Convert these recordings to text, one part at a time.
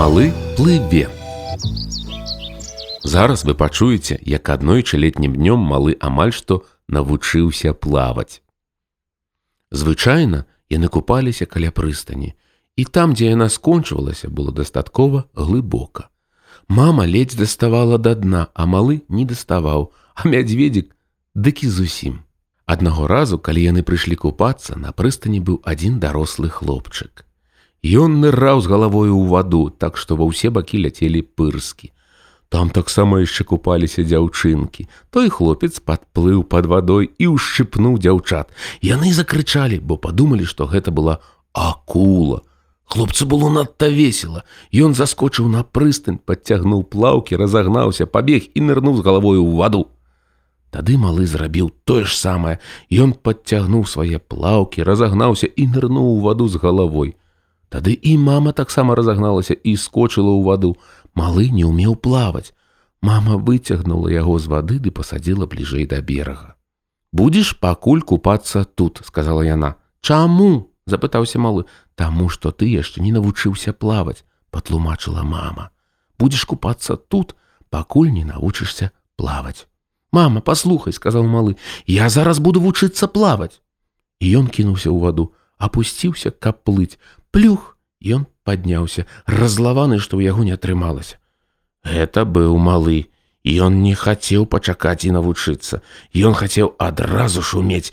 Малы плыве. Зараз вы пачуеце, як аднойчы летнім днём малы амаль што навучыўся плаваць. Звычайна яны купаліся каля прыстані, і там, дзе яна скончвалася, было дастаткова глыбока. Мама ледзь даставала да дна, а малы не даставаў, а мядзведзік дык і зусім. Аднаго разу, калі яны прыйшлі купацца, на прыстані быў адзін дарослы хлопчык. Ён ныраў з галавою ў ваду, так што ва ўсе бакі ляцелі пырскі. Там таксама яшчэ купаліся дзяўчынкі. Той хлопец падплыў пад вадой і ўшчыпнуў дзяўчат. Яны закрычалі, бо падумалі, што гэта была акула. Хлопцу было надта весела. Ён заскочыў на прыстань, падцягнуў плаўкі, разагнаўся, пабег і нырнуў з галавою ў ваду. Тады малы зрабіў тое ж самае. Ён падцягнуў свае плаўкі, разагнаўся і нырнуў у ваду з галавой. Тады і мама таксама разагналася і скочыла ў ваду. Малы не ўмеў плаваць. Мама выцягнула яго з вады ды пасадзіла бліжэй да берага. Будзеш пакуль купацца тут, сказала яна. Чаму? запытаўся малы, Таму што ты яшчэ не навучыўся плаваць, патлумачыла мама. Будзеш купацца тут, пакуль не навучышся плаваць. Мама, паслухай, сказал малы, я зараз буду вучыцца плаваць. І ён кінуўся ў ваду, апусціўся, каб плыць, плюх! Ён падняўся разлаваны што ў яго не атрымалася гэта быў малы ён не хацеў пачакаць і навучыцца ён хацеў адразу шумець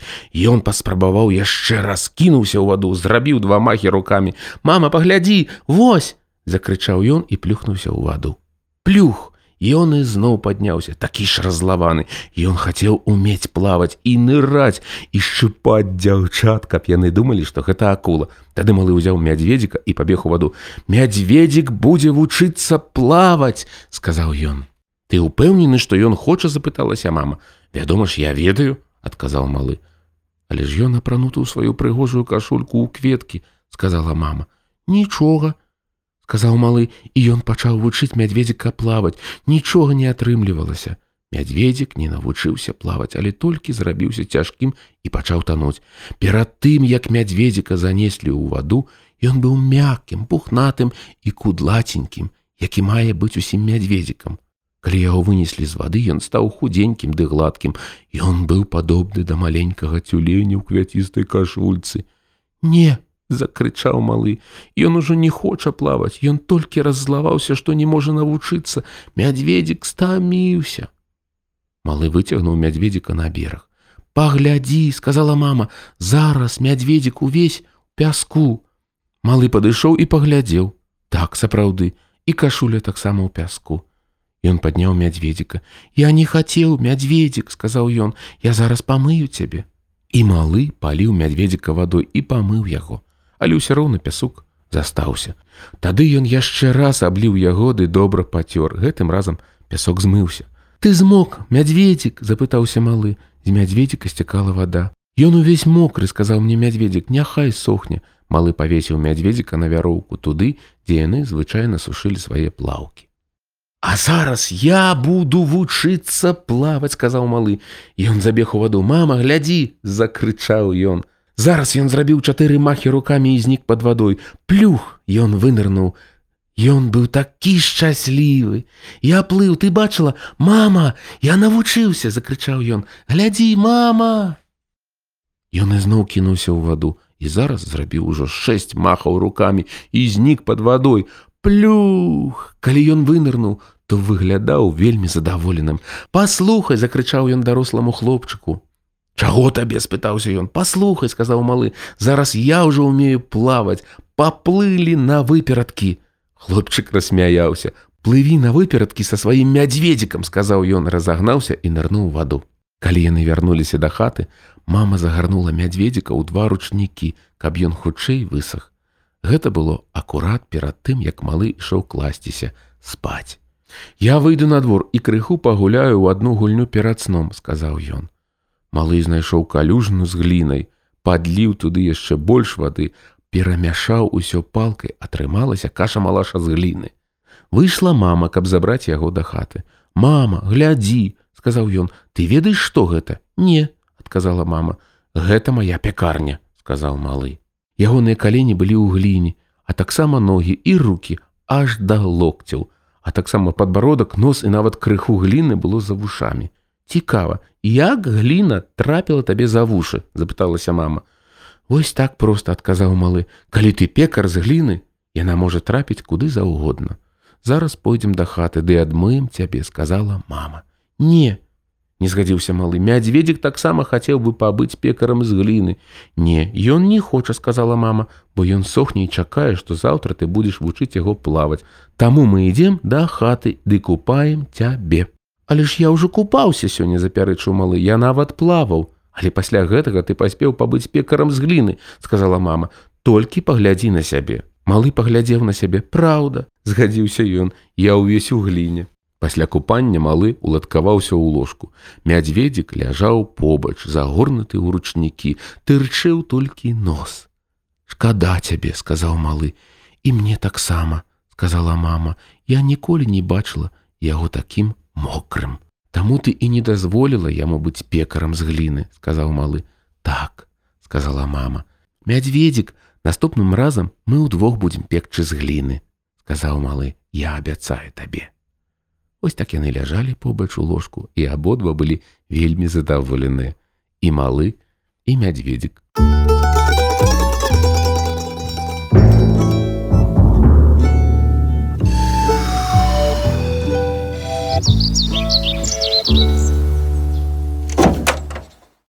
ён паспрабаваў яшчэ раз кінуўся ў ваду зрабіў два махі руками. Мама паглядзі вось закрычаў ён і плюхнуўся ў ваду плюх Ён ізноў падняўся, такі ж разлаваны. Ён хацеў умець плаваць і ныраць і шчыпаць дзяўчат, каб яны думалі, што гэта акула. Тады малы ўзяў мядзведзіка і пабег у ваду. Мядзведзік будзе вучыцца плаваць, сказаў ён. Ты ўпэўнены, што ён хоча запыталася мама. Вядома ж, я ведаю, адказаў малы. Але ж ён апрануты ў сваю прыгожую кашульку ў кветкі, сказала мама. Нічога, казаў малы і ён пачаў вучыць мядзведзіка плаваць. Нічога не атрымлівалася. Мядзведзік не навучыўся плаваць але толькі зрабіўся цяжкім і пачаў тануць. Перад тым як мядзведзіка занеслі ў ваду ён быў мяккім пухнатым і кудлаценькім які мае быць усім мядзведзікам. Калі яго вынеслі з вады ён стаў худзенькім ды гладкім. Ён быў падобны да маленькага цюленя ў квяцістай кашульцы. Не закрычаў малы ён ужо не хоча плаваць ён толькі раззлаваўся што не можа навучыцца мядзведзік стаміўся малы выцягнуў мядзведзіка на бераг паглядзі сказала мама. Зараз мядзведзік увесь пяску! Малы падышоў і паглядзеў так сапраўды і кашуля таксама ў пяску Ён падняў мядзведзіка я не хацеў мядзведзік сказаў ён я зараз памыю цябе і малы паліў мядзведзіка вадой і памыў яго але ўсё роўна пясук застаўся. Тады ён яшчэ раз абліў ягоды добра пацёр, гэтым разам пясок змыўся. Ты змок, мядзведзік, запытаўся малы, з мядзведзіка сцякала вада. Ён увесь мокры, сказаў мне мядзведзік, няхай сохне. Малы павесіў мядзведзіка на вяроўку туды, дзе яны звычайна сушылі свае плаўкі. А зараз я буду вучыцца плаваць, сказаў малы. Ён забег у ваду, мама, глядзі, закрычаў ён. Зараз ён зрабіў чатыры махі рукамі і знік пад вадой. Плюх ён вынырнуў. Ён быў такі шчаслівы. Я плыў, ты бачыла, мама, я навучыўся, закрычаў ён. Глядзі, мама. Ён ізноў кінуўся ў ваду і зараз зрабіў ужо шэсць махаў рукамі і знік пад вадой. Плюх, калі ён вынырнуў, то выглядаў вельмі задаволеным. Паслухай, закрычаў ён даросламу хлопчыку. Чаго табе спытаўся ён. Паслухай сказаў малы зараз я ўжо умею плаваць. Паплылі на выперадкі хлопчык рассмяяўся. Плыві на выперадкі са сваім мядзведзікам сказаў ён разагнаўся і нырнуў ваду. Калі яны вярнуліся да хаты мама загарнула мядзведзіка ў два ручнікі каб ён хутчэй высах. Гэта было акурат перад тым як малы ішоў класціся спаць. Я выйду на двор і крыху пагуляю ў адну гульню перад сном сказаў ён Малы знайшоў калюжну з глінай, падліў туды яшчэ больш вады, перамяшаў усё палкай, атрымалася каша малаша з гліны. Выйшла мама, каб забраць яго да хаты. Мама, глядзі, сказаў ён, ты ведаеш, што гэта? Не, адказала мама. Гэта моя пякарня, сказаў малы. Ягоныя калені былі ў гліне, а таксама ногі і руки аж да локцяў, а таксама падбародак, нос і нават крыху гліны было за вушамі. Цікава, як гліна трапіла табе за вушы, запыталася мама. Вось так проста адказаў малы, калі ты пекар з гліны, яна можа трапіць куды заўгодна. Зараз пойдзем да хаты ды адмыем цябе, сказала мама. Не, не згадзіўся малы мядзведзік таксама хацеў бы пабыць пекарам з гліны. Не, ён не хоча, сказала мама, бо ён сохне і чакае, што заўтра ты будзеш вучыць яго плаваць. Таму мы ідзем да хаты ды купаем цябе. Але ж я ўжо купаўся сёння запярэчыў малы, я нават плаваў. Але пасля гэтага ты паспеў пабыць пекарам з гліны, сказала мама, толькі паглядзі на сябе. Малы паглядзеў на сябе, праўда, згадзіўся ён, я ўвесь у гліне. Пасля купання малы уладкаваўся ў ложку. Мядзведзік ляжаў побач, загорнуты ў ручнікі, тырчыў толькі нос. Шкада цябе, сказаў малы, і мне таксама, сказала мама, я ніколі не бачыла яго такім мокрым. Таму ты і не дазволіла яму быць пекарам з гліны, сказаў малы. Так, сказала мама. Мядзведзік, наступным разам мы ўдвох будзем пекчы з гліны, сказаў малы, я абяцаю табе. Вось так яны ляжалі побач у ложку, і абодва былі вельмі задаволеныя. І малы, і мядзведзік.